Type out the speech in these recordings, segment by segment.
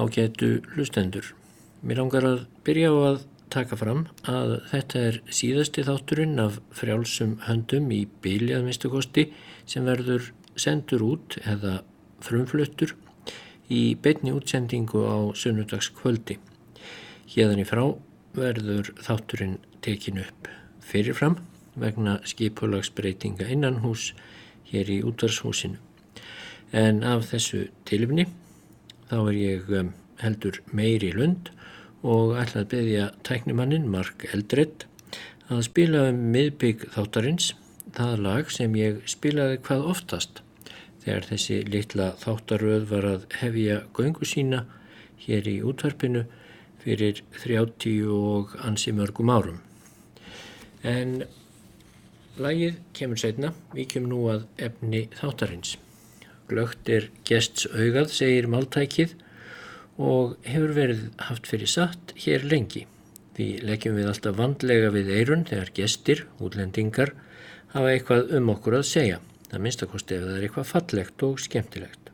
ágætu hlustendur. Mér langar að byrja á að taka fram að þetta er síðasti þátturinn af frjálsum höndum í bíli að minnstu kosti sem verður sendur út eða frumfluttur í beitni útsendingu á sunnudagskvöldi. Hérðan í frá verður þátturinn tekin upp fyrirfram vegna skipulagsbreytinga innan hús hér í útvarshúsinu. En af þessu tilifni þá er ég um, heldur meiri lund og ætla að beðja tæknimannin Mark Eldred að spila um miðbygg þáttarins, það lag sem ég spilaði hvað oftast þegar þessi litla þáttaröð var að hefja göngu sína hér í útvarpinu fyrir 30 og ansi mörgum árum. En lagið kemur setna, við kemum nú að efni þáttarins. Glögt er gests augað, segir máltækið og hefur verið haft fyrir satt hér lengi. Því leggjum við alltaf vandlega við eirun þegar gestir, útlendingar, hafa eitthvað um okkur að segja. Það minnstakosti ef það er eitthvað fallegt og skemmtilegt.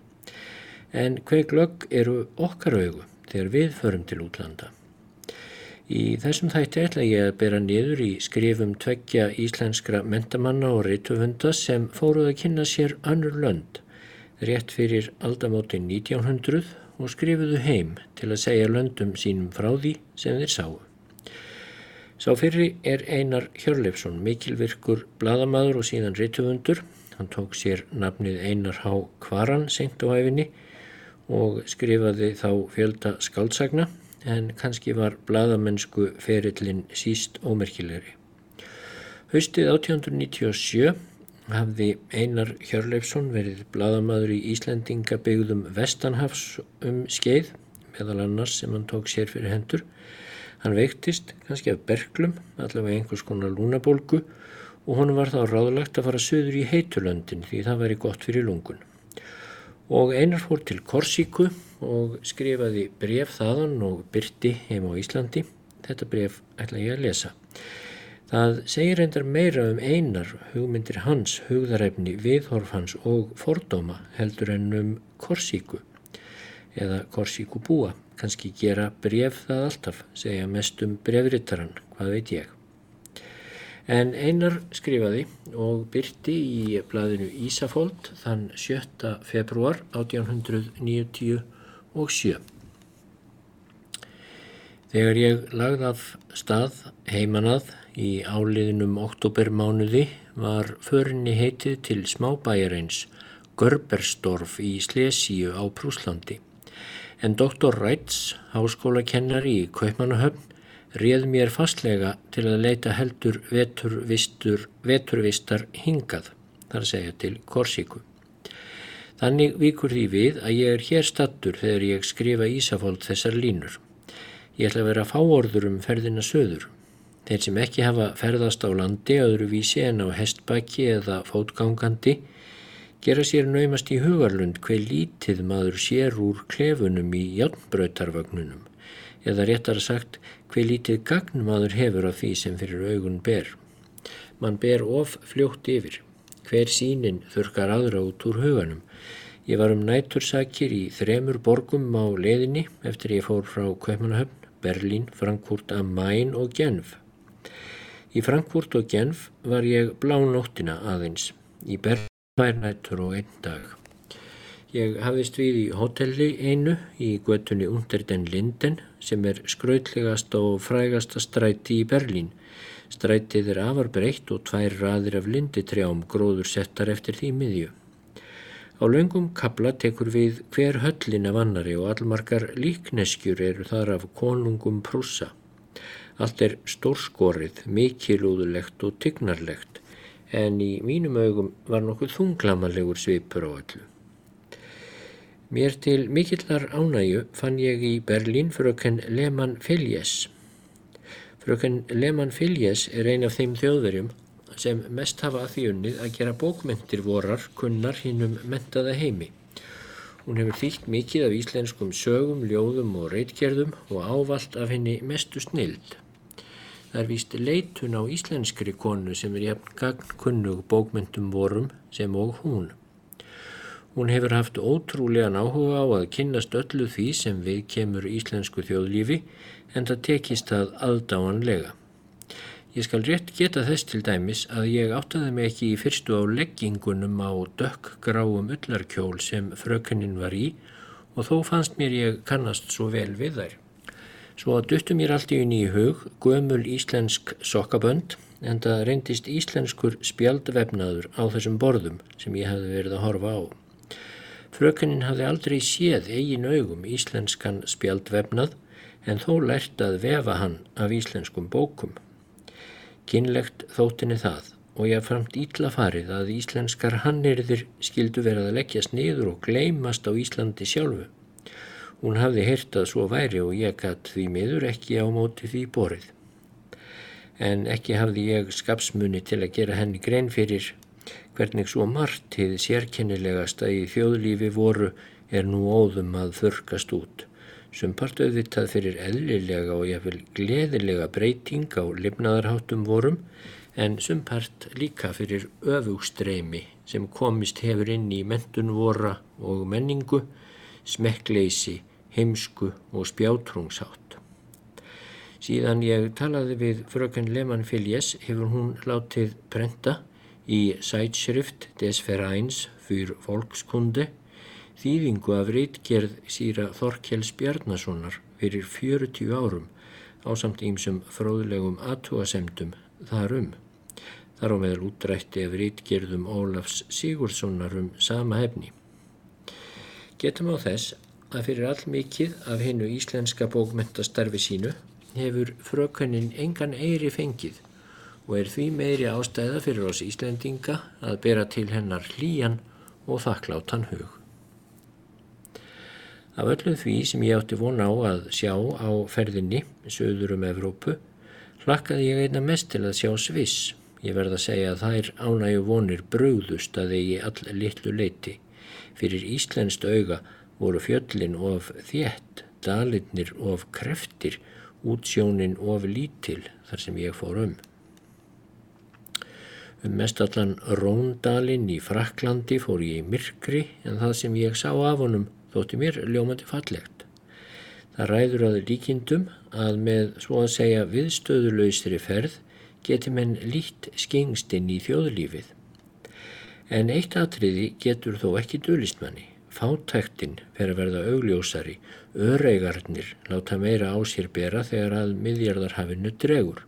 En hver glögg eru okkar augu þegar við förum til útlanda? Í þessum þætti ætla ég að bera niður í skrifum tveggja íslenskra mentamanna og reytufunda sem fóruð að kynna sér önnur lönd rétt fyrir aldamóti 1900 og skrifuðu heim til að segja löndum sínum frá því sem þeir sáu. Sá fyrri er Einar Hjörleifsson, mikilvirkur bladamadur og síðan rittufundur. Hann tók sér nafnið Einar Há Kvaran senkt á æfinni og skrifaði þá fjölda skáldsagna en kannski var bladamennsku ferillin síst ómerkilegri. Haustið 1897 hafði Einar Hjörleifsson verið bladamadur í Íslendingabyggðum Vestanhafs um skeið, meðal annars sem hann tók sér fyrir hendur. Hann veiktist kannski af berglum, allavega einhvers konar lúnabólgu og honum var þá ráðlagt að fara söður í heitulöndin því það væri gott fyrir lungun. Og Einar fór til Korsíku og skrifaði bref þaðan og byrti heim á Íslandi. Þetta bref ætla ég að lesa. Það segir reyndar meira um einar hugmyndir hans, hugðarefni, viðhorf hans og fordóma heldur en um korsíku eða korsíku búa. Kanski gera bref það alltaf, segja mest um brefrittaran, hvað veit ég. En einar skrifaði og byrti í bladinu Ísafóld þann 7. februar 1897. Þegar ég lagði af stað heimanað Í áliðinum oktobermánuði var förinni heitið til smábæjarins Görbersdorf í Slesíu á Prúslandi. En doktor Ræts, háskólakennari í Kaupmannahöfn, réð mér fastlega til að leita heldur veturvistur, veturvistar hingað, þar segja til Korsíku. Þannig vikur því við að ég er hér stattur þegar ég skrifa Ísafóld þessar línur. Ég ætla að vera fáorður um ferðina söður. Þeir sem ekki hafa ferðast á landi öðruvísi en á hestbakki eða fótgangandi gera sér naumast í hugarlund hver lítið maður sér úr klefunum í jálnbröytarvagnunum eða réttar sagt hver lítið gagn maður hefur af því sem fyrir augun ber. Man ber of fljótt yfir. Hver sínin þurkar aðra út úr huganum. Ég var um nætursakir í þremur borgum á leðinni eftir ég fór frá Kaupanahöfn, Berlín, Frankfurt am Main og Genf. Í Frankfurt og Genf var ég blá nóttina aðeins, í Berlín tvær nættur og einn dag. Ég hafðist við í hotelli einu í göttunni Unter den Linden sem er skrautlegast og frægasta stræti í Berlín. Strætið er afar breytt og tvær raðir af linditrjám gróður settar eftir því miðju. Á laungum kabla tekur við hver höllin af annari og allmarkar líkneskjur eru þar af konungum prúsa. Allt er stórskorið, mikilúðulegt og tygnarlegt en í mínum augum var nokkuð þunglamalegur svipur á öllu. Mér til mikillar ánægu fann ég í Berlín fröken Lehmann Felies. Fröken Lehmann Felies er ein af þeim þjóðverjum sem mest hafa að því unnið að gera bókmyndir vorar kunnar hinnum mentaða heimi. Hún hefur þýtt mikið af íslenskum sögum, ljóðum og reitgerðum og ávalt af henni mestu snild. Það er víst leitun á íslenskri konu sem er jafn gagnkunnug bókmyndum vorum sem og hún. Hún hefur haft ótrúlega náhuga á að kynnast öllu því sem við kemur íslensku þjóðlífi en það tekist það aðdáanlega. Ég skal rétt geta þess til dæmis að ég áttaði mig ekki í fyrstu á leggingunum á dökkgráum öllarkjól sem frökunnin var í og þó fannst mér ég kannast svo vel við þær. Svo að duttu mér allt í unni í hug gömul íslensk sokkabönd en það reyndist íslenskur spjaldvefnaður á þessum borðum sem ég hefði verið að horfa á. Frökunnin hafði aldrei séð eigin augum íslenskan spjaldvefnað en þó lært að vefa hann af íslenskum bókum. Kynlegt þóttinni það og ég framt ítla farið að íslenskar hannirðir skildu verið að leggjast niður og gleymast á Íslandi sjálfu. Hún hafði hyrtað svo væri og ég gatt því miður ekki á móti því borið. En ekki hafði ég skapsmunni til að gera henni grein fyrir hvernig svo margt hefði sérkennilegast að í þjóðlífi voru er nú óðum að þurkast út sem part auðvitað fyrir eðlilega og jáfnvel gleðilega breyting á lifnaðarháttum vorum en sem part líka fyrir öfugstreymi sem komist hefur inn í mentun vora og menningu, smekkleysi, heimsku og spjátrungshátt. Síðan ég talaði við fröken Lehmann Filjes hefur hún látið prenta í Sætschrift des Vereins für Volkskunde þýðingu af reitgerð síra Þorkjells Bjarnasonar fyrir 40 árum á samt ímsum fróðlegum aðtúasemdum þarum. Þar á meðal útrætti af reitgerðum Ólafs Sigurdssonar um sama hefni. Getum á þess að fyrir all mikið af hennu íslenska bókmentastarfi sínu hefur frökannin engan eiri fengið og er því meiri ástæða fyrir oss Íslendinga að bera til hennar hlýjan og þakklátan hug. Af öllu því sem ég átti von á að sjá á ferðinni, söður um Evrópu, hlakkaði ég einna mest til að sjá Sviss. Ég verða að segja að þær ánægu vonir brúðust að eigi all litlu leiti. Fyrir Íslenskt auga voru fjöllin of þétt, dalinnir of kreftir, útsjónin of lítil þar sem ég fór um. Um mestallan Róndalinn í Fraklandi fór ég í myrkri en það sem ég sá af honum þótti mér ljómandi fallegt. Það ræður að líkindum að með svo að segja viðstöðulausri ferð geti menn lít skengstinn í þjóðlífið. En eitt atriði getur þó ekki dölistmanni. Fátæktinn fer að verða augljósari, öreigarnir láta meira á sér bera þegar að miðjarðarhafinu dregur.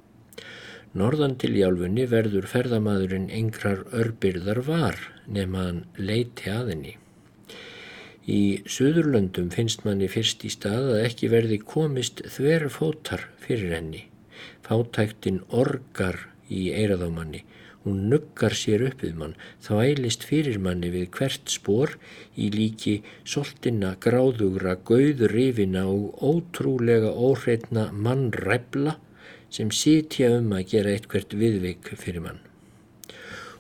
Norðan til jálfunni verður ferðamadurinn engrar örbyrðar var nema hann leiti aðinni. Í Suðurlöndum finnst manni fyrst í stað að ekki verði komist þverju fótar fyrir henni. Fátæktin orgar í eiraðámanni, hún nuggar sér upp við mann, þá ælist fyrir manni við hvert spór í líki soltina, gráðugra, gauðrifina og ótrúlega óhreitna mannræfla sem sitja um að gera eitthvert viðvik fyrir mann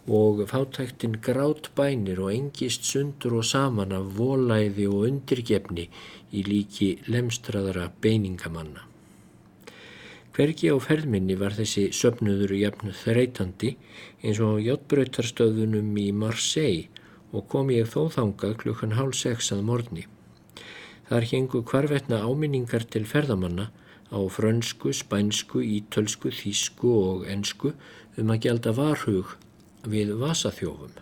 og fátæktin grátt bænir og engist sundur og saman af volæði og undirgefni í líki lemstraðara beiningamanna. Hvergi á ferðminni var þessi söpnuður jafn þreytandi eins og hjáttbröytarstöðunum í Marseille og kom ég þó þangað klukkan hálf sex að morgni. Þar hengu hvarvetna áminningar til ferðamanna á frönsku, spænsku, ítölsku, þísku og ensku um að gelda varhug við vasaþjófum.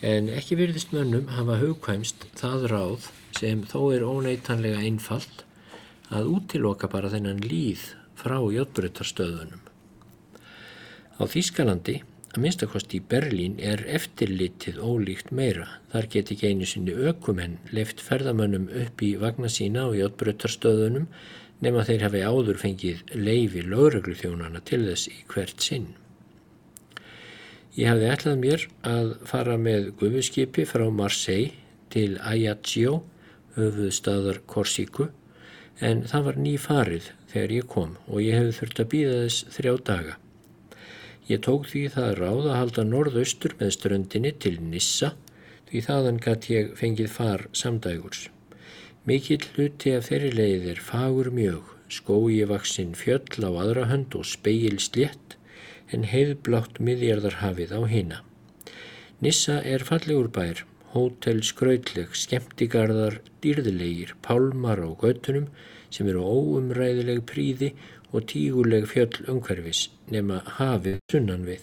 En ekki virðist mönnum hafa hugkvæmst það ráð sem þó er óneitanlega einfalt að útiloka bara þennan líð frá jötbrutarstöðunum. Á Þýskalandi, að minnstakosti í Berlín, er eftirlitið ólíkt meira. Þar get ekki einu sinni ökumenn left ferðamönnum upp í vagna sína á jötbrutarstöðunum nema þeir hafi áður fengið leifi lögreglu þjónana til þess í hvert sinn. Ég hafði ætlað mér að fara með gufuskipi frá Marseille til Ajaccio, höfuð staðar Korsíku, en það var ný farið þegar ég kom og ég hefði þurft að býða þess þrjá daga. Ég tók því það ráð að halda norðaustur með ströndinni til Nissa því þaðan gatt ég fengið far samdægurs. Mikill hluti af þeirri leiðir fagur mjög, skói vaksinn fjöll á aðra hönd og speil slétt en heiðblátt miðjarðarhafið á hina. Nissa er fallegur bær, hótel skrautleg, skemmtigarðar, dýrðilegir, pálmar á göttunum sem eru óumræðileg príði og tíguleg fjöll umhverfis nema hafið sunnan við.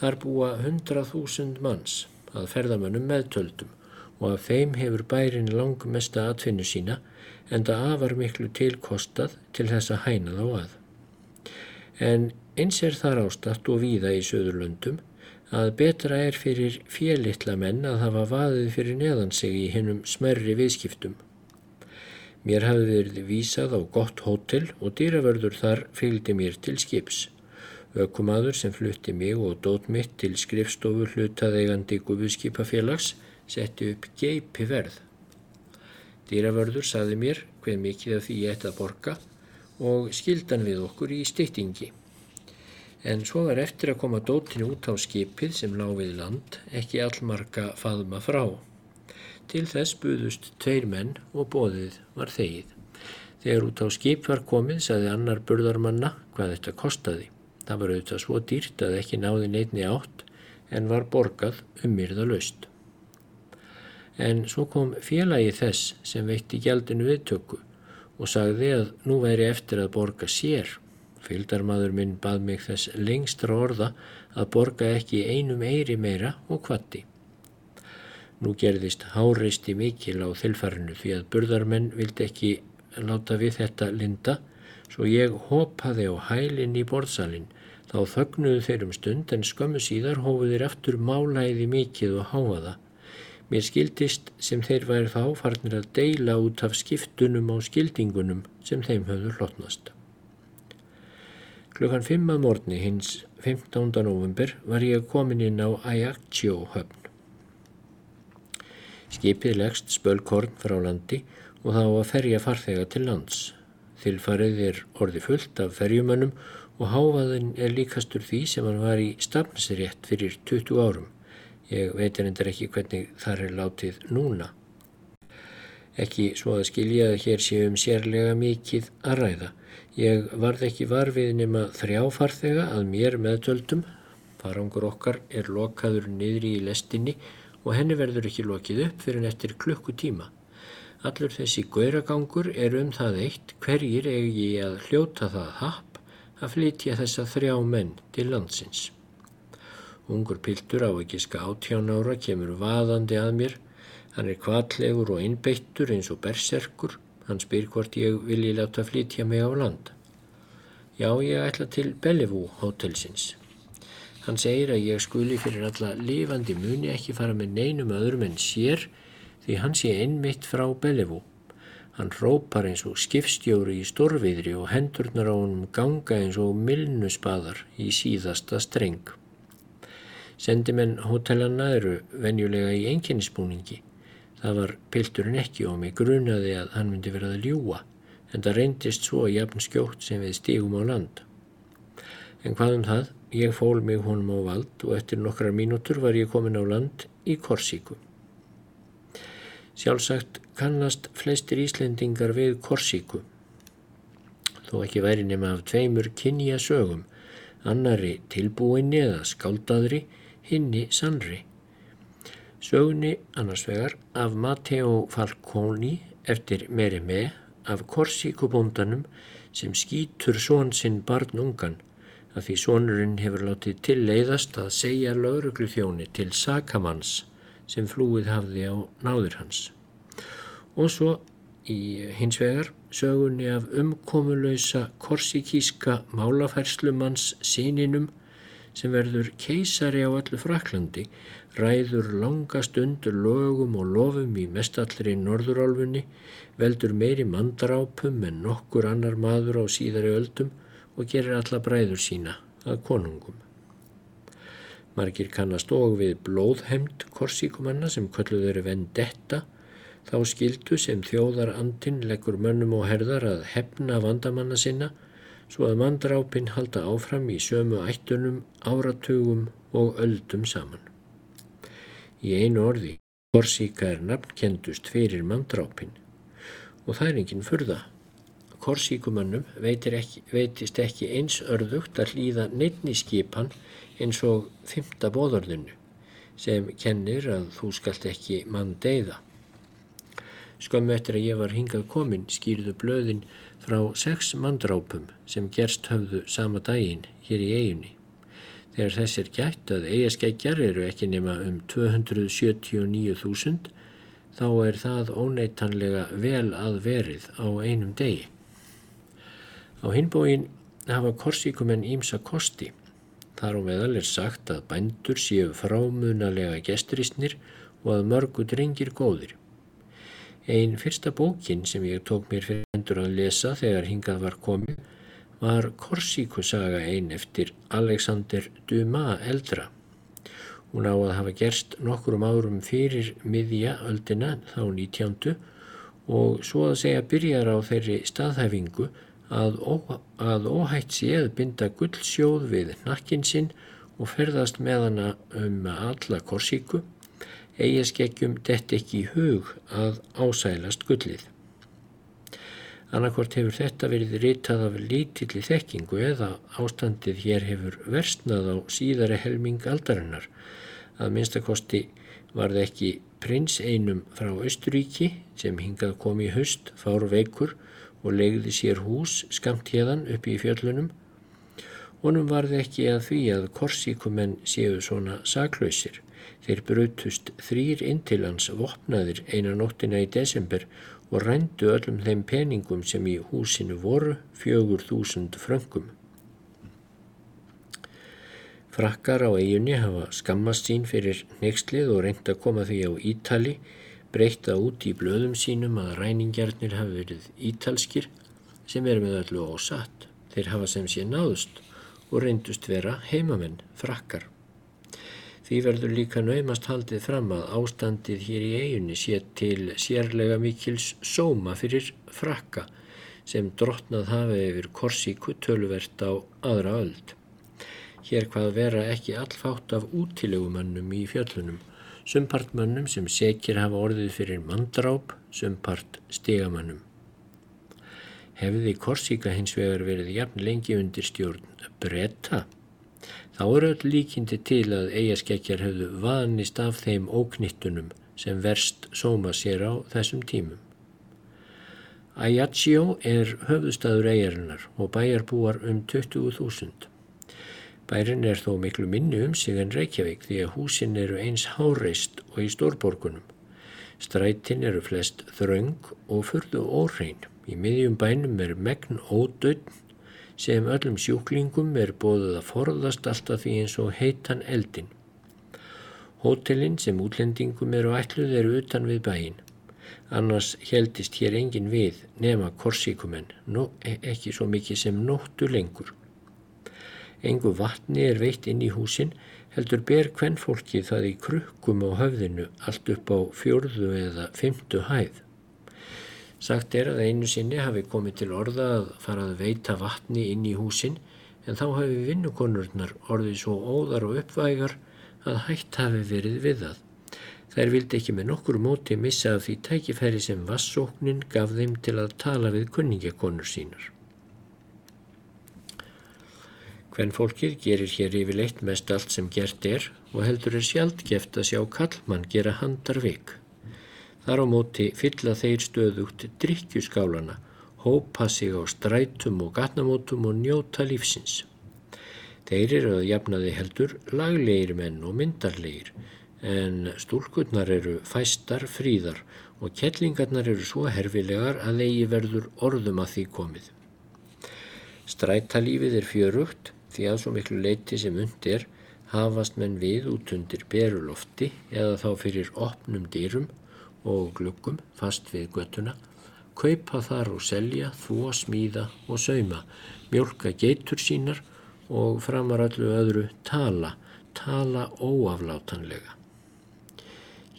Þar búa hundrað þúsund manns að ferðamönnum meðtöldum og af þeim hefur bærin langmesta atfinnu sína en það afar miklu tilkostað til þess að hæna þá að. En eins er þar ástatt og víða í söðurlöndum að betra er fyrir félittla menn að hafa vaðið fyrir neðan sig í hennum smerri viðskiptum. Mér hafi verið vísað á gott hótel og dýravörður þar fylgdi mér til skips. Ökumadur sem flutti mig og dót mitt til skrifstofu hlutaðeigandi gufuskipafélags setti upp geipi verð. Dýravörður saði mér hver mikið af því ég ætti að borga og skildan við okkur í styttingi en svo var eftir að koma dótinu út á skipið sem lág við land ekki allmarga faðma frá. Til þess buðust tveir menn og bóðið var þegið. Þegar út á skip var komið saði annar burðarmanna hvað þetta kostaði. Það var auðvitað svo dýrt að ekki náði neitni átt en var borgað um myrða laust. En svo kom félagi þess sem veitti gjaldinu viðtöku og sagði að nú væri eftir að borga sér Fyldarmadur minn bað mig þess lengstra orða að borga ekki einum eiri meira og kvatti. Nú gerðist háreisti mikil á þilfarinu því að burðarmenn vildi ekki láta við þetta linda svo ég hopaði á hælinn í borðsalinn þá þögnuðu þeir um stund en skömmu síðar hófuðir aftur málaði mikið og háaða. Mér skildist sem þeir væri þá farnir að deila út af skiptunum á skildingunum sem þeim höfðu hlotnast. Klukkan 5 að morgni hins 15. november var ég komin inn á Ajaccio höfn. Skipið leggst spölkorn frá landi og þá að ferja farþega til lands. Þilfarið er orði fullt af ferjumönnum og háfaðin er líkastur því sem hann var í stafnsrétt fyrir 20 árum. Ég veit reyndar ekki hvernig þar er látið núna. Ekki svo að skilja að hér séum sérlega mikið að ræða. Ég varð ekki varfið nema þrjá farþega að mér meðtöldum. Farangur okkar er lokaður niðri í lestinni og henni verður ekki lokið upp fyrir nettir klukkutíma. Allur þessi gauragangur er um það eitt hverjir eigi að hljóta það happ að flytja þessa þrjá menn til landsins. Ungur piltur á ekki ska átján ára kemur vaðandi að mér. Hann er kvallegur og einbeittur eins og berserkur Hann spyr hvort ég vilji láta flytja mig á land. Já, ég ætla til Bellevue hótelsins. Hann segir að ég skuli fyrir alla lifandi muni ekki fara með neinum öðrum en sér því hann sé einmitt frá Bellevue. Hann rópar eins og skipstjóri í storfiðri og hendurnar á honum ganga eins og milnusbaðar í síðasta streng. Sendimenn hótelanna eru venjulega í einkennisbúningi Það var pilturinn ekki og mig grunaði að hann myndi verið að ljúa en það reyndist svo jafn skjótt sem við stígum á land. En hvað um það? Ég fól mig honum á vald og eftir nokkrar mínútur var ég komin á land í Korsíku. Sjálfsagt kannast flestir Íslendingar við Korsíku. Þó ekki væri nema af tveimur kynja sögum, annari tilbúinni eða skáldaðri, hinni sannri. Sögunni annars vegar af Matteo Falconi eftir Merime af Korsíkubóndanum sem skýtur són sinn barnungan að því sónurinn hefur látið tilleiðast að segja lauruglu þjóni til sakamanns sem flúið hafði á náður hans. Og svo í hins vegar sögunni af umkomulöysa korsíkíska málafærslumanns síninum sem verður keisari á öllu Fraklandi ræður langa stundur lögum og lofum í mestallri norðurálfunni, veldur meiri mandrápum en nokkur annar maður á síðari öldum og gerir alla bræður sína að konungum. Margir kannast og við blóðhemd korsíkumanna sem kölluð eru vendetta, þá skildu sem þjóðar andin leggur mönnum og herðar að hefna vandamanna sinna, svo að mandrápin halda áfram í sömu ættunum, áratugum og öldum saman. Í einu orði, Korsíka er nafnkendust fyrir manndrápin og það er enginn furða. Korsíkumannum ekki, veitist ekki eins örðugt að hlýða neittni skipan eins og fymta bóðorðinu. sem kennir að þú skalt ekki mann deyða. Skömmu eftir að ég var hingað komin skýrðu blöðin frá sex manndrápum sem gerst höfðu sama daginn hér í eiginni. Þegar þess er gætt að eigaskeggjar eru ekki nema um 279.000 þá er það óneitanlega vel að verið á einum degi. Á hinbóin hafa korsíkumenn ímsa kosti. Þar á meðal er sagt að bændur séu frámunalega gesturistnir og að mörgu drengir góðir. Einn fyrsta bókin sem ég tók mér fyrir endur að lesa þegar hingað var komið var Korsíkusaga einn eftir Alexander Dumas eldra. Hún á að hafa gerst nokkrum árum fyrir miðja öldina þá 19. og svo að segja byrjar á þeirri staðhæfingu að, ó, að óhætt séð binda gullsjóð við nakkin sinn og ferðast með hana um alla Korsíku, eigi skeggjum dett ekki í hug að ásælast gullið. Annarkort hefur þetta verið ritað af lítilli þekkingu eða ástandið hér hefur versnað á síðari helming aldarinnar. Að minnstakosti var það ekki prins einum frá Östuríki sem hingað kom í höst, fár veikur og legði sér hús skamt hérðan upp í fjöllunum. Honum var það ekki að því að korsíkumenn séu svona saklausir. Þeir brutust þrýr intilans vopnaðir eina nóttina í desember og rændu öllum þeim peningum sem í húsinu voru fjögur þúsund fröngum. Frakkar á eiginni hafa skammast sín fyrir neykslið og reynd að koma því á Ítali, breyta út í blöðum sínum að ræningjarnir hafi verið ítalskir sem er með öllu ósatt. Þeir hafa sem sé náðust og reyndust vera heimamenn, frakkar. Því verður líka naumast haldið fram að ástandið hér í eiginni sé til sérlega mikils sóma fyrir frakka sem drotnað hafi yfir korsíku töluvert á aðra öld. Hér hvað vera ekki allfátt af útilegumannum í fjöllunum, sumpartmannum sem sekir hafa orðið fyrir mandráp, sumpart stigamannum. Hefði korsíka hins vegar verið jafn lengi undir stjórn bretta, Þá er öll líkindi til að eigaskekkjar hefðu vanist af þeim óknittunum sem verst sóma sér á þessum tímum. Ajaccio er höfðustæður eigarinnar og bæjarbúar um 20.000. Bærin er þó miklu minni um sig en Reykjavík því að húsin eru eins háreist og í stórborgunum. Strætin eru flest þraung og fyrðu órein. Í miðjum bænum er megn ódöðn sem öllum sjúklingum er bóðið að forðast alltaf því eins og heitan eldin. Hótelin sem útlendingum eru ætluð eru utan við bæin. Annars heldist hér engin við nema korsíkumenn, Nó, e, ekki svo mikið sem nóttu lengur. Engu vatni er veitt inn í húsin, heldur ber hvern fólki það í krukkum á höfðinu allt upp á fjörðu eða fymtu hæð. Sagt er að einu sinni hafi komið til orða að fara að veita vatni inn í húsin en þá hafi vinnukonurnar orðið svo óðar og uppvægar að hætt hafi verið við það. Þær vildi ekki með nokkur móti missa af því tækifæri sem vassóknin gaf þeim til að tala við kunningakonur sínar. Hvenn fólkið gerir hér yfirleitt mest allt sem gert er og heldur er sjaldgeft að sjá kallmann gera handarvik. Þar á móti fylla þeir stöðugt drikkjuskálana, hópa sig á strætum og gatnamótum og njóta lífsins. Þeir eru að jafnaði heldur laglegir menn og myndarlegir en stúlkunnar eru fæstar fríðar og kettlingarnar eru svo herfilegar að eigi verður orðum að því komið. Strætalífið er fjörugt því að svo miklu leiti sem undir hafast menn við út undir berulofti eða þá fyrir opnum dýrum og gluggum fast við göttuna, kaupa þar og selja, þvó, smíða og sauma, mjölka geitur sínar og framar öllu öðru tala, tala óaflátanlega.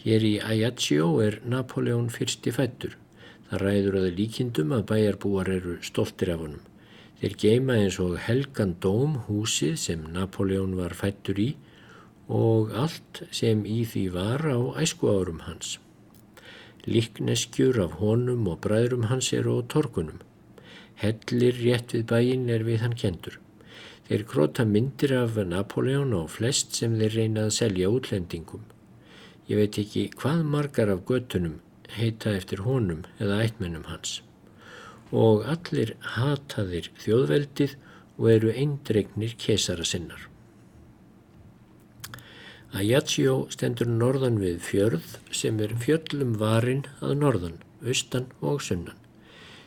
Hér í Ajaccio er Napoleon fyrsti fættur. Það ræður að líkindum að bæjarbúar eru stoltir af honum. Þeir geima eins og helgan dóm húsið sem Napoleon var fættur í og allt sem í því var á æsku árum hans. Líkneskjur af honum og bræðrum hans eru á torkunum. Hellir rétt við bæin er við hann kendur. Þeir króta myndir af Napoleon á flest sem þeir reyna að selja útlendingum. Ég veit ekki hvað margar af göttunum heita eftir honum eða ættmennum hans. Og allir hataðir þjóðveldið og eru eindregnir kesara sinnar. Ajaccio stendur norðan við fjörð sem er fjöllum varin að norðan, austan og sunnan.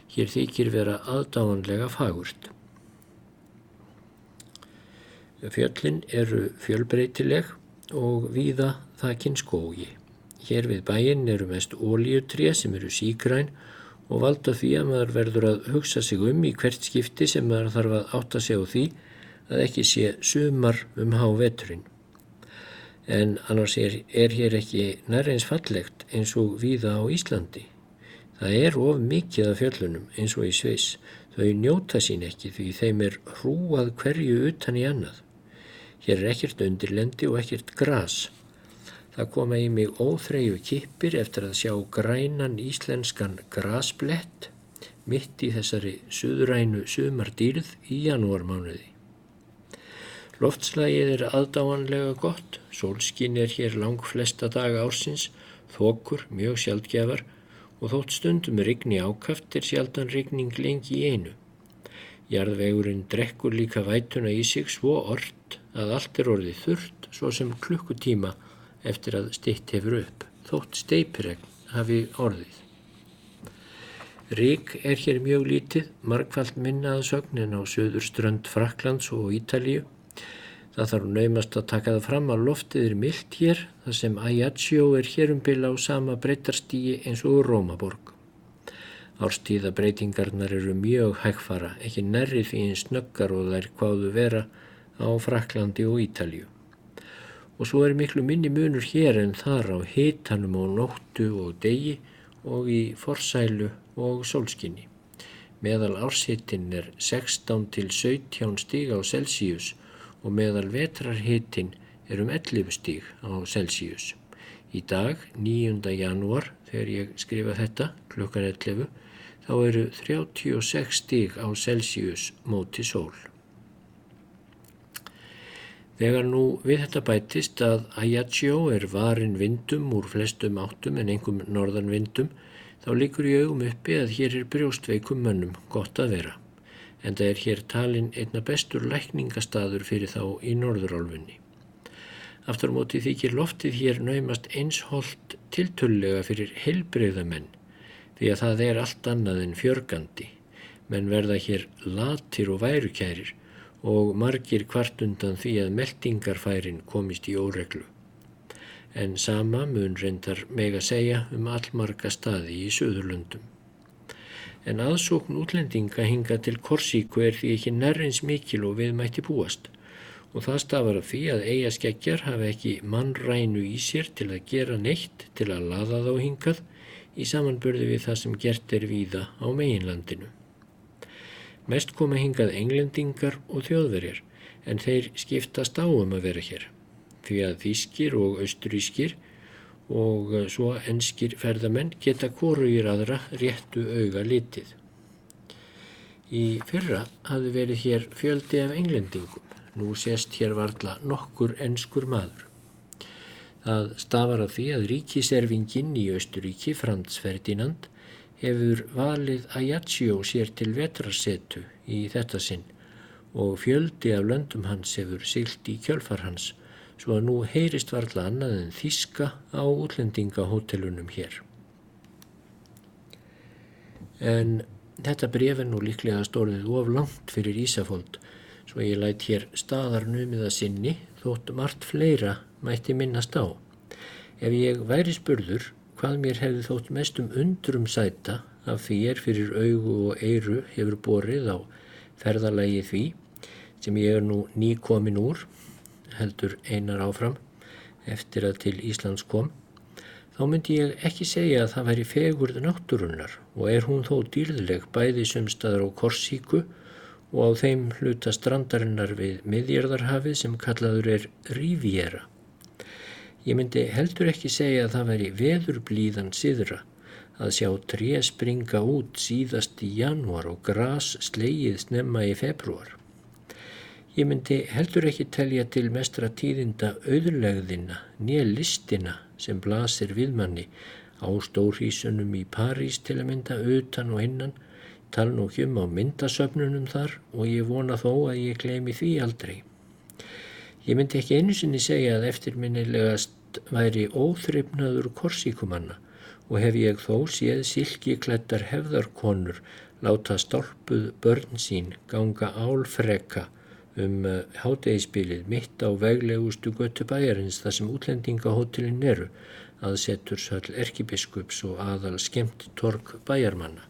Hér þykir vera aðdáanlega fagurt. Fjöllin eru fjölbreytileg og víða þakkinn skógi. Hér við bæinn eru mest ólíutré sem eru sígræn og valda því að maður verður að hugsa sig um í hvert skipti sem maður þarf að átta sig á því að ekki sé sumar um há veturinn. En annars er, er hér ekki nærreins fallegt eins og víða á Íslandi. Það er of mikið af fjöllunum eins og í Sviss. Þau njóta sín ekki því þeim er hrúað hverju utan í annað. Hér er ekkert undirlendi og ekkert gras. Það koma í mig óþreyju kippir eftir að sjá grænan íslenskan grasblett mitt í þessari suðrænu sumardýrð í janúarmánuði. Loftslægið er aðdáanlega gott, sólskinn er hér lang flesta daga ársins, þokur, mjög sjaldgjafar og þótt stundum rigni ákaft er sjaldan rigning lengi í einu. Jarðvegurinn drekkur líka vætuna í sig svo orð að allt er orðið þurrt svo sem klukkutíma eftir að stitt hefur upp, þótt steipiregn hafi orðið. Rík er hér mjög lítið, markvallt minnaða sögnin á söður strönd Fraklands og Ítalíu. Það þarf naumast að taka það fram að loftið er myllt hér, þar sem Ajaccio er hérumbila á sama breytarstígi eins og Rómaborg. Árstíðabreitingarnar eru mjög hægfara, ekki nærri því einn snöggar og þær hvaðu vera á Fraklandi og Ítalju. Og svo er miklu minni munur hér en þar á hitanum á nóttu og degi og í forsælu og sólskinni. Meðal árshittin er 16 til 17 stíg á Celsius og meðal vetrarhittin er um 11 stíg á Celsius. Í dag, 9. janúar, þegar ég skrifa þetta, klukkan 11, þá eru 36 stíg á Celsius móti sól. Þegar nú við þetta bætist að Ajaccio er varin vindum úr flestum áttum en engum norðan vindum, þá líkur í augum uppi að hér er brjóstveikum mönnum gott að vera. En það er hér talin einna bestur lækningastadur fyrir þá í norðurálfunni. Aftur á móti þykir loftið hér naumast einsholt tiltullega fyrir heilbreyðamenn, því að það er allt annað en fjörgandi, menn verða hér latir og værukærir, og margir kvartundan því að meldingarfærin komist í óreglu. En sama mun reyndar meg að segja um allmarga staði í Suðurlundum. En aðsókn útlendinga hinga til Korsíku er því ekki nærrins mikil og við mætti búast og það stafar af því að eigaskeggjar hafa ekki mannrænu í sér til að gera neitt til að laða þá hingað í samanbörði við það sem gert er víða á meginlandinu. Mest koma hingað englendingar og þjóðverjar en þeir skiptast á um að vera hér því að þýskir og austurískir og eh, svo enskir ferðamenn geta korugir aðra réttu auga litið. Í fyrra hafði verið hér fjöldi af englendingum, nú sést hér varla nokkur enskur maður. Það stafar af því að ríkiserfingin í Östuríki, Frans Ferdinand, hefur valið Ajaccio sér til vetrarsetu í þetta sinn og fjöldi af löndum hans hefur silt í kjölfar hans svo að nú heyrist varla annað en þíska á útlendingahótelunum hér. En þetta bref er nú líklega stórið of langt fyrir Ísafold svo ég læt hér staðar numiða sinni þótt margt fleira mætti minnast á. Ef ég væri spurður hvað mér hefði þótt mestum undrum sæta því er fyrir augu og eiru hefur borið á ferðalagi því sem ég er nú nýkomin úr, heldur einar áfram eftir að til Íslands kom, þá myndi ég ekki segja að það væri fegurð náttúrunnar og er hún þó dýrðileg bæði sumstaðar á Korsíku og á þeim hluta strandarinnar við miðjörðarhafið sem kallaður er Riviera. Ég myndi heldur ekki segja að það veri veðurblíðan siðra að sjá tré springa út síðast í janúar og gras slegið snemma í februar. Ég myndi heldur ekki telja til mestra tíðinda auðlegðina, nýja listina sem blasir viðmanni á stórhísunum í París til að mynda utan og innan, tala nú hjum á myndasöfnunum þar og ég vona þó að ég gleymi því aldrei. Ég myndi ekki einu sinni segja að eftirminnilegast væri óþryfnaður korsíkumanna og hef ég þó séð silkiklættar hefðarkonur láta stálpuð börn sín ganga álfreka um eh, hátegisbilið mitt á veglegustu götu bæjarins þar sem útlendingahótelin eru að setur söll erkibiskups og aðal skemmt tork bæjarmanna.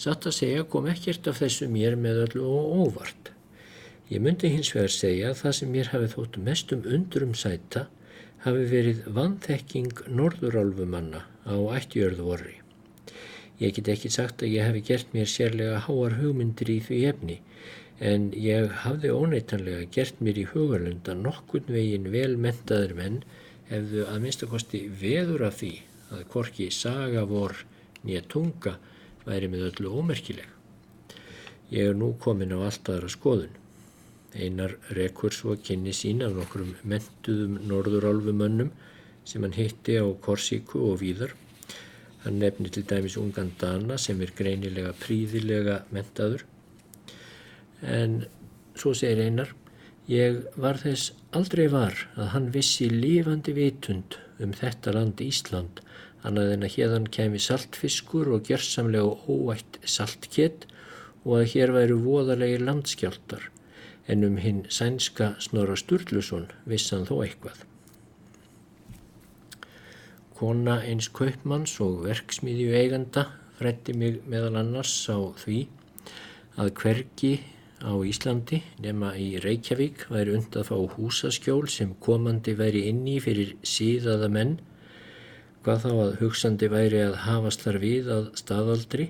Satt að segja kom ekkert af þessu mér með öllu og óvart. Ég myndi hins vegar segja að það sem mér hafi þótt mest um undrum sæta hafi verið vanþekking norðurálfumanna á ættjörðu orri. Ég get ekki sagt að ég hef gert mér sérlega háar hugmyndir í því efni en ég hafði óneitanlega gert mér í hugalunda nokkun vegin vel mentaður menn hefðu að minnstakosti veður af því að korki saga vor nýja tunga væri með öllu ómerkileg. Ég er nú komin á alltaðra skoðun. Einar rekur svo kynni sín af nokkrum mentuðum norðurálfumönnum sem hann hitti á Korsíku og víðar. Hann nefni til dæmis ungan Dana sem er greinilega príðilega mentaður. En svo segir Einar, ég var þess aldrei var að hann vissi lífandi vitund um þetta land Ísland, annað en að hérðan kemi saltfiskur og gerðsamlega óætt saltkett og að hér væru voðalegi landskjáltar en um hinn sænska Snorra Sturluson vissan þó eitthvað. Kona eins kaupmanns og verksmiðju eiganda frætti mig meðal annars á því að hvergi á Íslandi nema í Reykjavík væri und að fá húsaskjól sem komandi væri inni fyrir síðaða menn, hvað þá að hugsandi væri að hafast þar við að staðaldri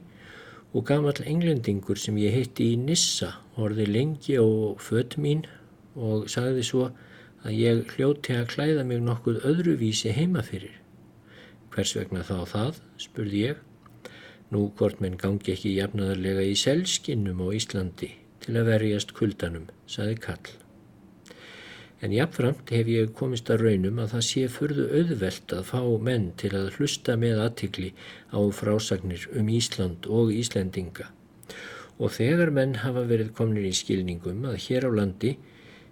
og gamall englendingur sem ég heitti í Nissa horfi lengi á fött mín og sagði svo að ég hljóti að klæða mig nokkuð öðruvísi heima fyrir. Hvers vegna þá það, spurði ég. Nú hvort menn gangi ekki jafnaðarlega í selskinnum á Íslandi til að verjast kuldanum, sagði Kall en jáfnframt hef ég komist að raunum að það sé furðu auðvelt að fá menn til að hlusta með aðtikli á frásagnir um Ísland og Íslendinga. Og þegar menn hafa verið kominir í skilningum að hér á landi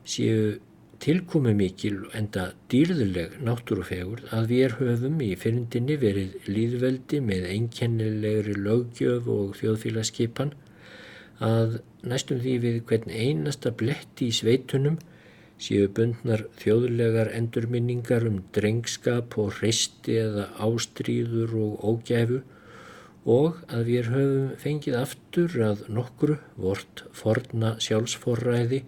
séu tilkomi mikil enda dýrðuleg náttúrufegur að við höfum í fyrndinni verið líðveldi með einkennilegri lögjöf og þjóðfélagskipan að næstum því við hvern einasta bletti í sveitunum séu bundnar þjóðlegar endurminningar um drengskap og hristi eða ástríður og ógæfu og að við höfum fengið aftur að nokkru vort forna sjálfsforræði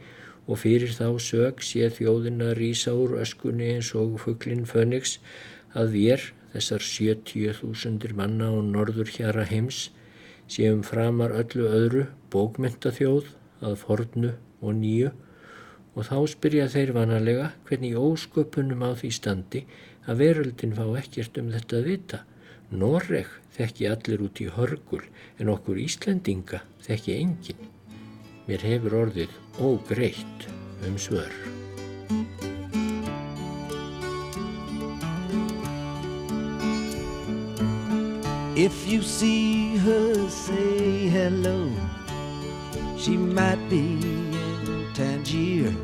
og fyrir þá sög sé þjóðina rýsa úr öskunni eins og fugglinn Fönix að við, þessar 70.000 manna á norður hjara heims, séum framar öllu öðru bókmyndaþjóð að fornu og nýju og þá spyrja þeir vanalega hvernig ósköpunum á því standi að veröldin fá ekkert um þetta að vita. Norreg þekki allir út í hörgul en okkur Íslendinga þekki engin. Mér hefur orðið ógreitt um svör. If you see her say hello She might be Tangier.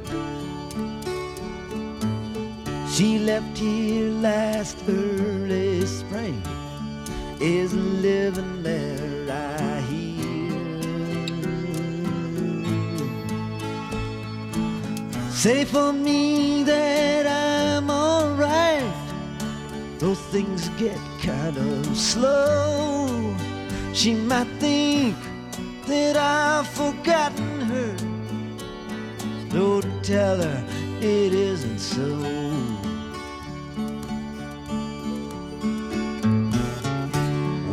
She left here last early spring, is living there, I hear. Say for me that I'm alright, though things get kind of slow. She might think that I've forgotten no, to tell her it isn't so.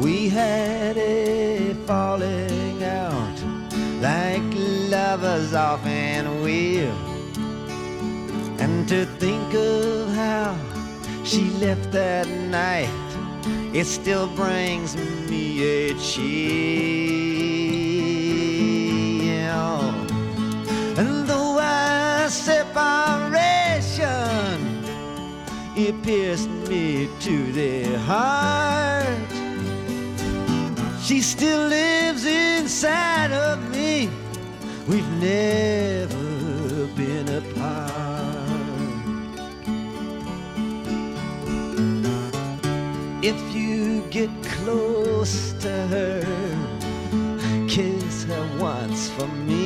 We had a falling out like lovers often will. And to think of how she left that night, it still brings me a chill. separation. It pierced me to the heart. She still lives inside of me. We've never been apart. If you get close to her, kiss her once for me.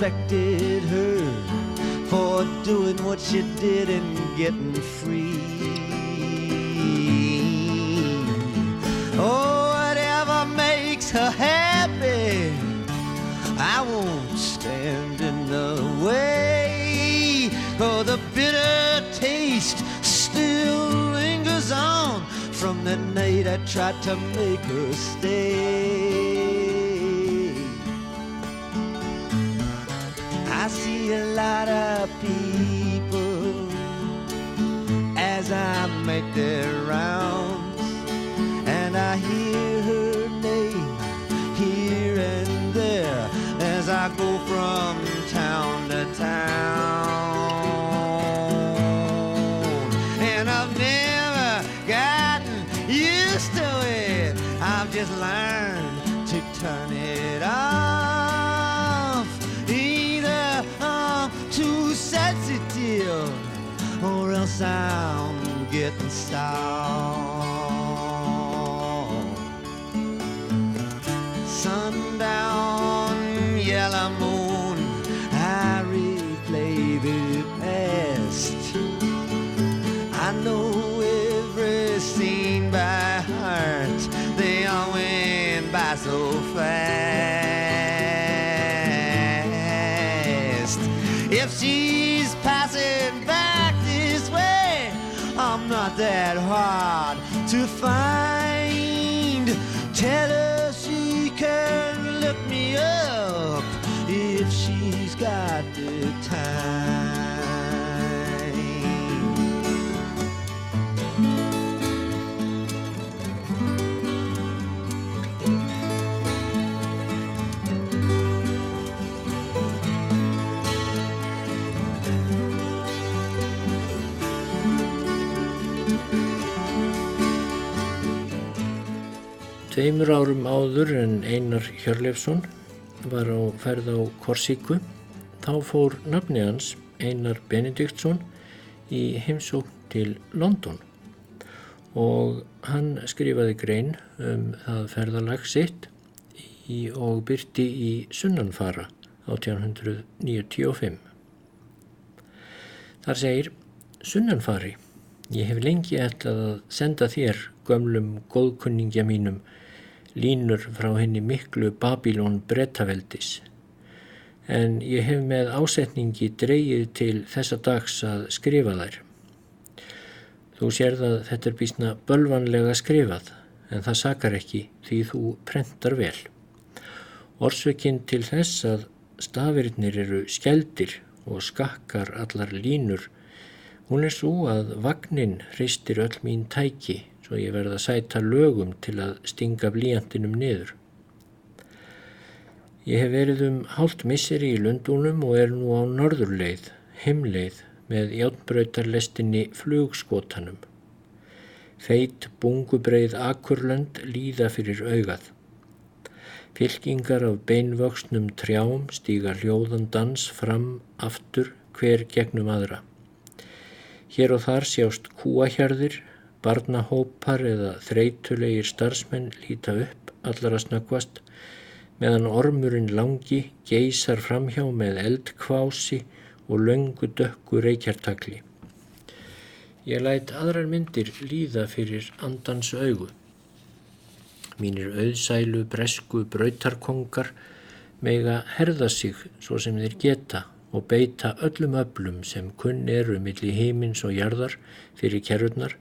Respected her for doing what she did and getting free. Oh, whatever makes her happy, I won't stand in the way. Oh, the bitter taste still lingers on from the night I tried to make her stay. A lot of people as I make their rounds, and I hear her name here and there as I go from town to town. And I've never gotten used to it. I've just learned to turn it or I'm getting stalled. Sundown, yellow moon, I replay the past. I know every scene by heart. They all went by so fast. If she's not that hard to find. Tell her she can look me up if she's got the time. Tveimur árum áður en Einar Hjörleifsson var á ferð á Korsíku þá fór nafni hans Einar Benediktsson í heimsókn til London og hann skrifaði grein um það ferðalag sitt í, og byrti í Sunnanfara 1895. Þar segir Sunnanfari, ég hef lengi ætlað að senda þér gömlum góðkunningja mínum línur frá henni miklu Babylon brettaveldis. En ég hef með ásetningi dreyið til þessa dags að skrifa þær. Þú sérð að þetta er bísna bölvanlega skrifað, en það sakar ekki því þú prentar vel. Orsvekinn til þess að stafirinnir eru skjeldir og skakkar allar línur, hún er svo að vagnin hristir öll mín tæki svo ég verða að sæta lögum til að stinga blíjantinum niður. Ég hef verið um hálft misseri í Lundúnum og er nú á norðurleið, heimleið, með játnbröytarlestinni flugskotanum. Feit bungubreið akurlönd líða fyrir augað. Fylkingar af beinvöxnum trjám stíga hljóðan dans fram aftur hver gegnum aðra. Hér og þar sjást kúahjarðir, barnahópar eða þreytulegir starfsmenn líta upp allar að snöggvast meðan ormurinn langi geysar framhjá með eldkvási og löngu dökku reykjartakli. Ég læt aðrar myndir líða fyrir andans augu. Mínir auðsælu bresku brautarkongar mega herða sig svo sem þeir geta og beita öllum öflum sem kunn eru millir heimins og jarðar fyrir kerurnar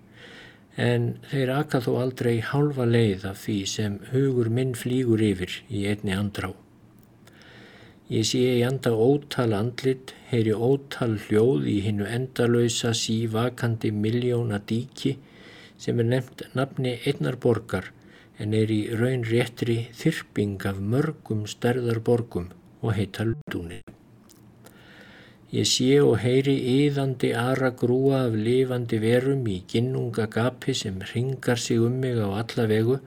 en þeir aka þó aldrei hálfa leið af því sem hugur minn flýgur yfir í einni andrá. Ég sé í anda ótal andlit, heyri ótal hljóð í hinnu endalösa sívakandi miljóna díki sem er nefnt nafni einnar borgar en er í raun réttri þyrping af mörgum stærðar borgum og heita Lundúni. Ég sé og heyri yðandi ara grúa af lifandi verum í ginnunga gapi sem ringar sig um mig á alla vegu,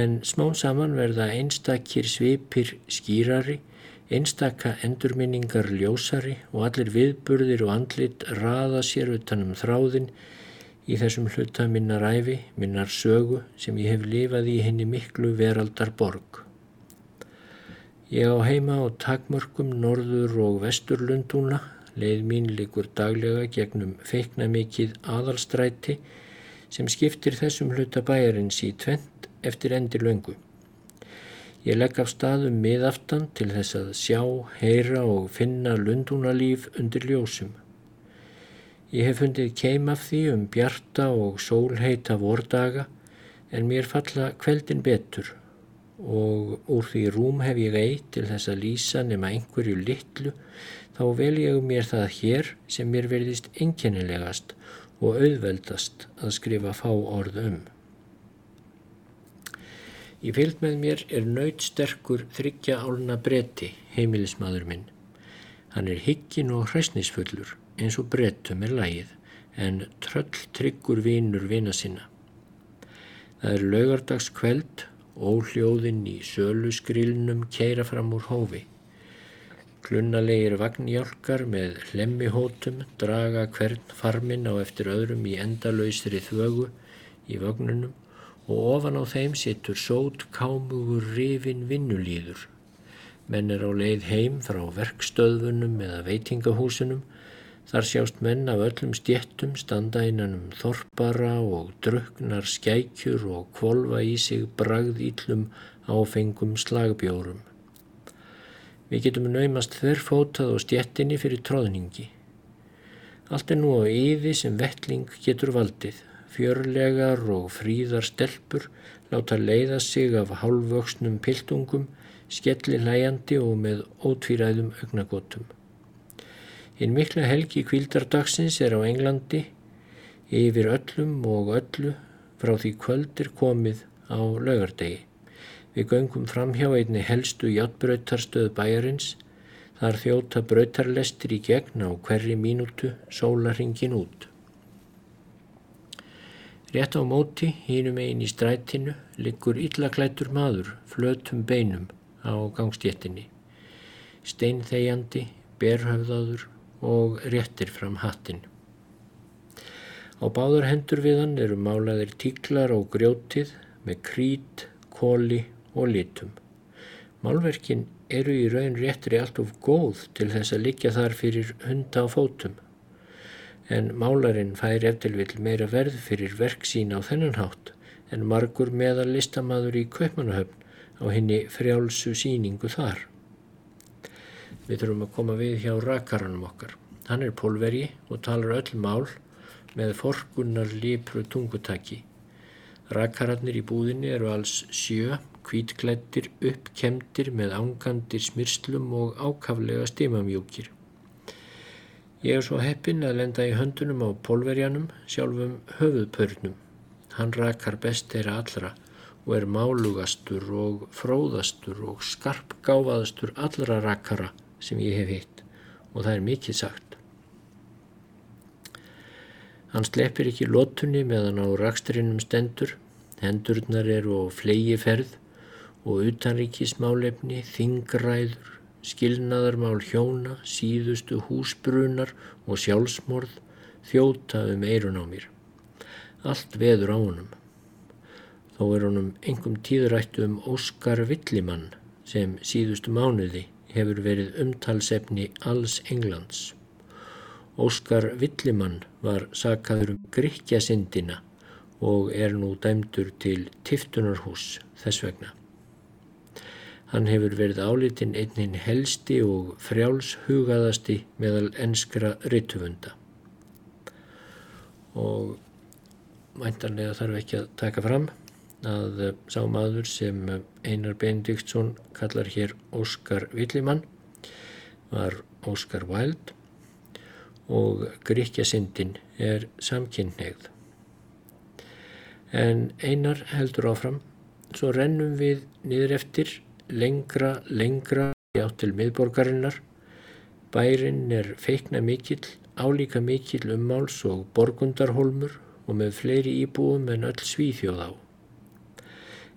en smám saman verða einstakir svipir skýrari, einstaka endurminningar ljósari og allir viðburðir og andlit raða sér utanum þráðin í þessum hluta minnar æfi, minnar sögu sem ég hef lifað í henni miklu veraldar borg. Ég á heima á takmörkum norður og vesturlundúna, leið mín likur daglega gegnum feikna mikið aðalstræti sem skiptir þessum hluta bæjarins í tvent eftir endir löngu. Ég legg af staðum miðaftan til þess að sjá, heyra og finna lundúnalíf undir ljósum. Ég hef fundið keim af því um bjarta og sólheita vordaga en mér falla kveldin betur og úr því rúm hef ég ei til þess að lýsa nema einhverju litlu þá vel ég mér það hér sem mér verðist einkennilegast og auðveldast að skrifa fá orð um. Í fylg með mér er nautsterkur þryggja álna bretti, heimilismadur minn. Hann er higgin og hræsnisfullur eins og brettum er lægið en tröll tryggur vínur vina sinna. Það er laugardags kveld Óhljóðinn í sölu skrilnum keira fram úr hófi. Klunnalegir vagnjálkar með hlemmihótum draga hvern farminn á eftir öðrum í endalausri þvögu í vagnunum og ofan á þeim sittur sót kámugur rifin vinnulíður. Menn er á leið heim frá verkstöðunum eða veitingahúsunum Þar sjást menn af öllum stjettum standa innan um þorpara og druknar skækjur og kvolva í sig bragð íllum áfengum slagbjórum. Við getum naumast þverfótað á stjettinni fyrir tróðningi. Allt er nú á yði sem vettling getur valdið. Fjörlegar og fríðar stelpur láta leiða sig af hálfvöksnum piltungum, skelli hlæjandi og með ótvíræðum augnagotum. Hinn mikla helgi kvildardagsins er á Englandi yfir öllum og öllu frá því kvöldir komið á laugardegi. Við göngum fram hjá einni helstu hjáttbröytarstöð bæjarins, þar þjóta bröytarlestir í gegn á hverri mínútu sólaringin út. Rétt á móti, hínum einn í strætinu, liggur illaklættur maður, flötum beinum á gangstjettinni. Steinþegjandi, berhöfðaður, og réttir fram hattin. Á báðar hendur við hann eru málaðir tíklar og grjótið með krít, kóli og litum. Málverkin eru í raun réttri allt of góð til þess að liggja þar fyrir hunda á fótum. En málarinn fær eftir vil meira verð fyrir verk sín á þennan hátt en margur meðal listamaður í Kaupmannahöfn á henni frjálsu síningu þar. Við þurfum að koma við hjá rakaranum okkar. Hann er pólveri og talar öll mál með forkunnar lipru tungutaki. Rakararnir í búðinni eru alls sjö, kvítklættir, uppkemdir með ángandir smyrslum og ákaflega stimamjúkir. Ég er svo heppin að lenda í höndunum á pólverjanum, sjálfum höfuðpörnum. Hann rakar best þeirra allra og er málugastur og fróðastur og skarpgáfaðastur allra rakara sem ég hef hitt og það er mikið sagt. Hann sleppir ekki lótunni meðan á raksturinnum stendur, hendurnar eru á flegi ferð og utanríkismálefni, þingræður, skilnaðarmál hjóna, síðustu húsbrunar og sjálfsmorð þjóta um eirun á mér. Allt veður á honum. Þó er honum engum tíðrættu um Óskar Villimann sem síðustu mánuði hefur verið umtalsefni alls Englands. Óskar Villimann var sakaður um gríkjasindina og er nú dæmdur til tiftunarhús þess vegna. Hann hefur verið álitinn einnin helsti og frjálshugaðasti meðal enskra ryttufunda. Og mæntanlega þarf ekki að taka fram að eh, sá maður sem eh, Einar Benediktsson kallar hér Óskar Villimann var Óskar Wilde og Gríkjasindin er samkynnegð. En Einar heldur áfram, svo rennum við niður eftir lengra, lengra átt til miðborgarinnar Bærin er feikna mikill, álíka mikill ummáls og borgundarholmur og með fleiri íbúum en öll svíþjóð á.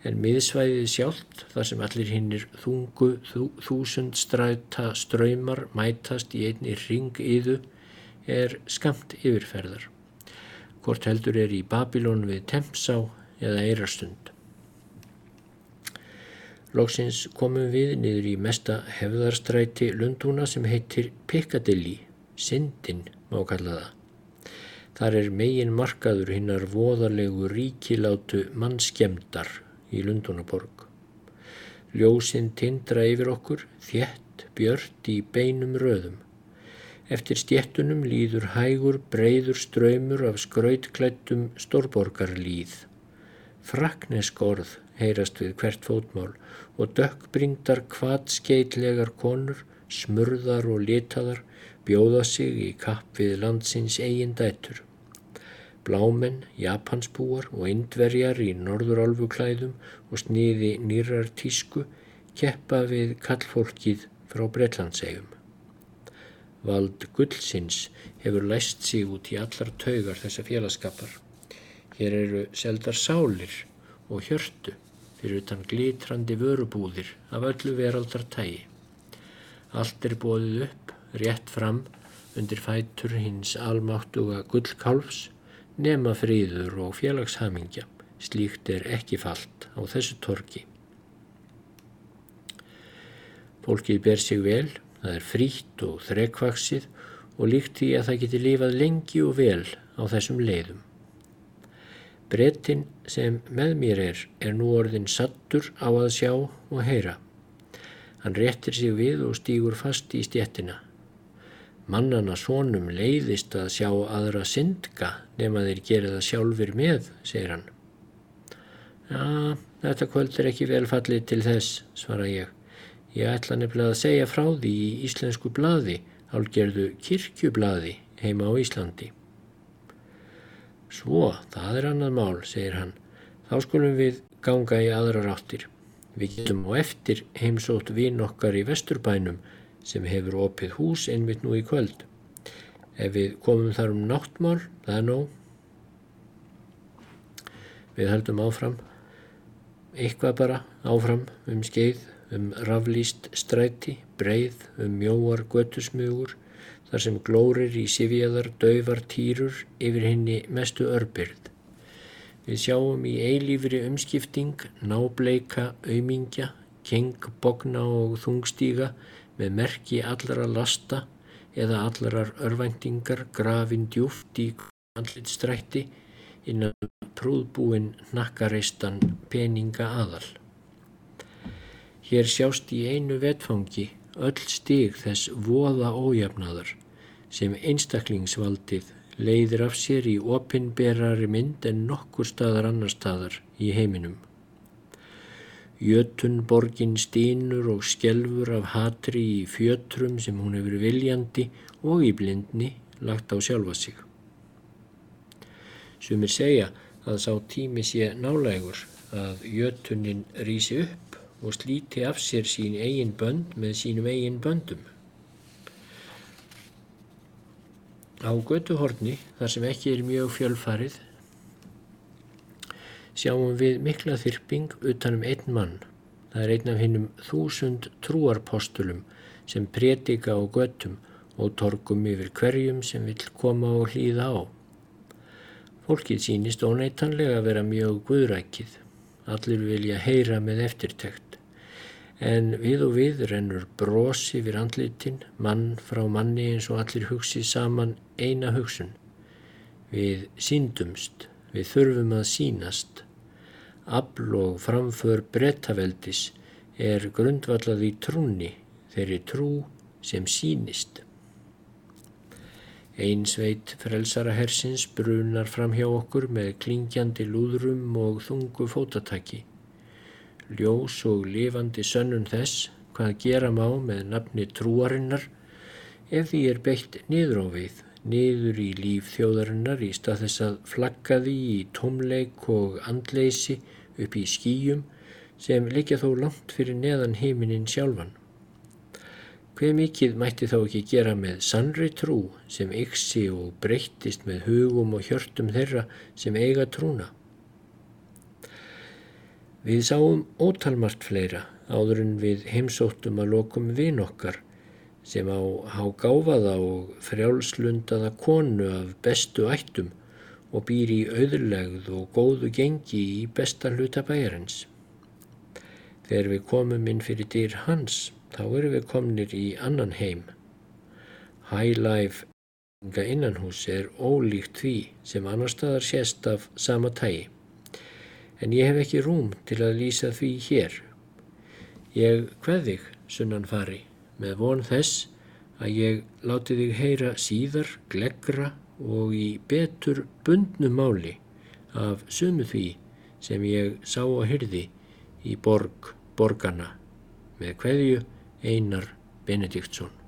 En miðsvæðið sjálft, þar sem allir hinnir þungu þú, þúsund stræta ströymar mætast í einni ring yðu, er skamt yfirferðar. Hvort heldur er í Babilón við Tempsá eða Eirarstund. Lóksins komum við niður í mesta hefðarstræti Lundúna sem heitir Piccadilly, Sindin má kalla það. Þar er megin markaður hinnar voðalegu ríkilátu mannskemdar í Lundúnaborg. Ljósinn tindra yfir okkur, þjett, björt í beinum röðum. Eftir stjettunum líður hægur, breyður ströymur af skrautklættum stórborgarlíð. Fraknesk orð heyrast við hvert fótmál og dökkbringdar kvatskeitlegar konur, smurðar og litaðar bjóða sig í kapp við landsins eigin dætur. Blámenn, japansbúar og indverjar í norðurálfuklæðum og sniði nýrar tísku keppa við kallfólkið frá Breitlandsegjum. Vald gullsins hefur læst sig út í allar taugar þessa félagskapar. Hér eru seldar sálir og hjörtu fyrir utan glitrandi vörubúðir af öllu veraldar tægi. Allt er bóðið upp rétt fram undir fætur hins almáttuga gullkálfs nema fríður og félagshamingja. Slíkt er ekki fallt á þessu torki. Fólkið ber sig vel, það er frítt og þrekvaksið og líkt því að það geti lifað lengi og vel á þessum leiðum. Brettin sem með mér er, er nú orðin sattur á að sjá og heyra. Hann réttir sig við og stýgur fast í stjettina. Mannana svonum leiðist að sjá aðra syndga nema þeir gera það sjálfur með, segir hann. Já, þetta kvöld er ekki velfallið til þess, svara ég. Ég ætla nefnilega að segja frá því í íslensku bladi, álgerðu kirkjublaði heima á Íslandi. Svo, það er annað mál, segir hann. Þá skulum við ganga í aðra ráttir. Við getum á eftir heimsótt vinn okkar í vesturbænum sem hefur opið hús einmitt nú í kvöld. Ef við komum þar um náttmál, það er nóg. Við heldum áfram, eitthvað bara áfram um skeið, um raflýst stræti, breið, um mjóar göttusmugur, þar sem glórir í sifjaðar, dauvar týrur yfir henni mestu örbyrð. Við sjáum í eilífri umskipting, nábleika, aumingja, keng, bogna og þungstíga með merki allra lasta eða allarar örvæntingar grafin djúft í andlitstrætti innan prúðbúin nakkareistan peninga aðal. Hér sjást í einu vetfangi öll stig þess voða ójafnaðar sem einstaklingsvaldið leiðir af sér í opinberari mynd en nokkur staðar annar staðar í heiminum. Jötunborgin stínur og skjelfur af hatri í fjötrum sem hún hefur viljandi og í blindni lagt á sjálfa sig. Sumir segja að sá tími sé nálægur að jötunin rýsi upp og slíti af sér sín eigin bönd með sínum eigin böndum. Á götuhorni, þar sem ekki er mjög fjölfarið, sjáum við mikla þyrping utanum einn mann. Það er einn af hinnum þúsund trúarpostulum sem prétika á göttum og torgum yfir hverjum sem vil koma og hlýða á. Fólkið sínist óneitanlega að vera mjög guðrækið. Allir vilja heyra með eftirtekt. En við og við rennur brosi við andlitin, mann frá manni eins og allir hugsið saman eina hugsun. Við síndumst, við þurfum að sínast. Abl og framför brettaveldis er grundvallað í trúni, þeirri trú sem sínist. Einsveit frelsarahersins brunar fram hjá okkur með klingjandi lúðrum og þungu fótataki. Ljós og lifandi sönnun þess hvað gera má með nafni trúarinnar ef því er beitt niður á við, niður í líf þjóðarinnar í stað þess að flagga því í tómleik og andleysi upp í skýjum sem liggja þó langt fyrir neðan heiminin sjálfan. Hver mikið mætti þá ekki gera með sannri trú sem yksi og breyttist með hugum og hjörtum þeirra sem eiga trúna. Við sáum ótalmart fleira áður en við heimsóttum að lokum vin okkar sem á hágáfaða og frjálslundaða konu af bestu ættum og býr í auðlegð og góðu gengi í besta hluta bæjarins. Þegar við komum inn fyrir dýr hans, þá erum við komnir í annan heim. High life innanhús er ólíkt því sem annar staðar sést af sama tægi. En ég hef ekki rúm til að lýsa því hér. Ég hveð þig, sunnan fari, með von þess að ég láti þig heyra síðar, gleggra og í betur bundnu máli af sumu því sem ég sá og hyrði í borg borgarna með hverju Einar Benediktsson.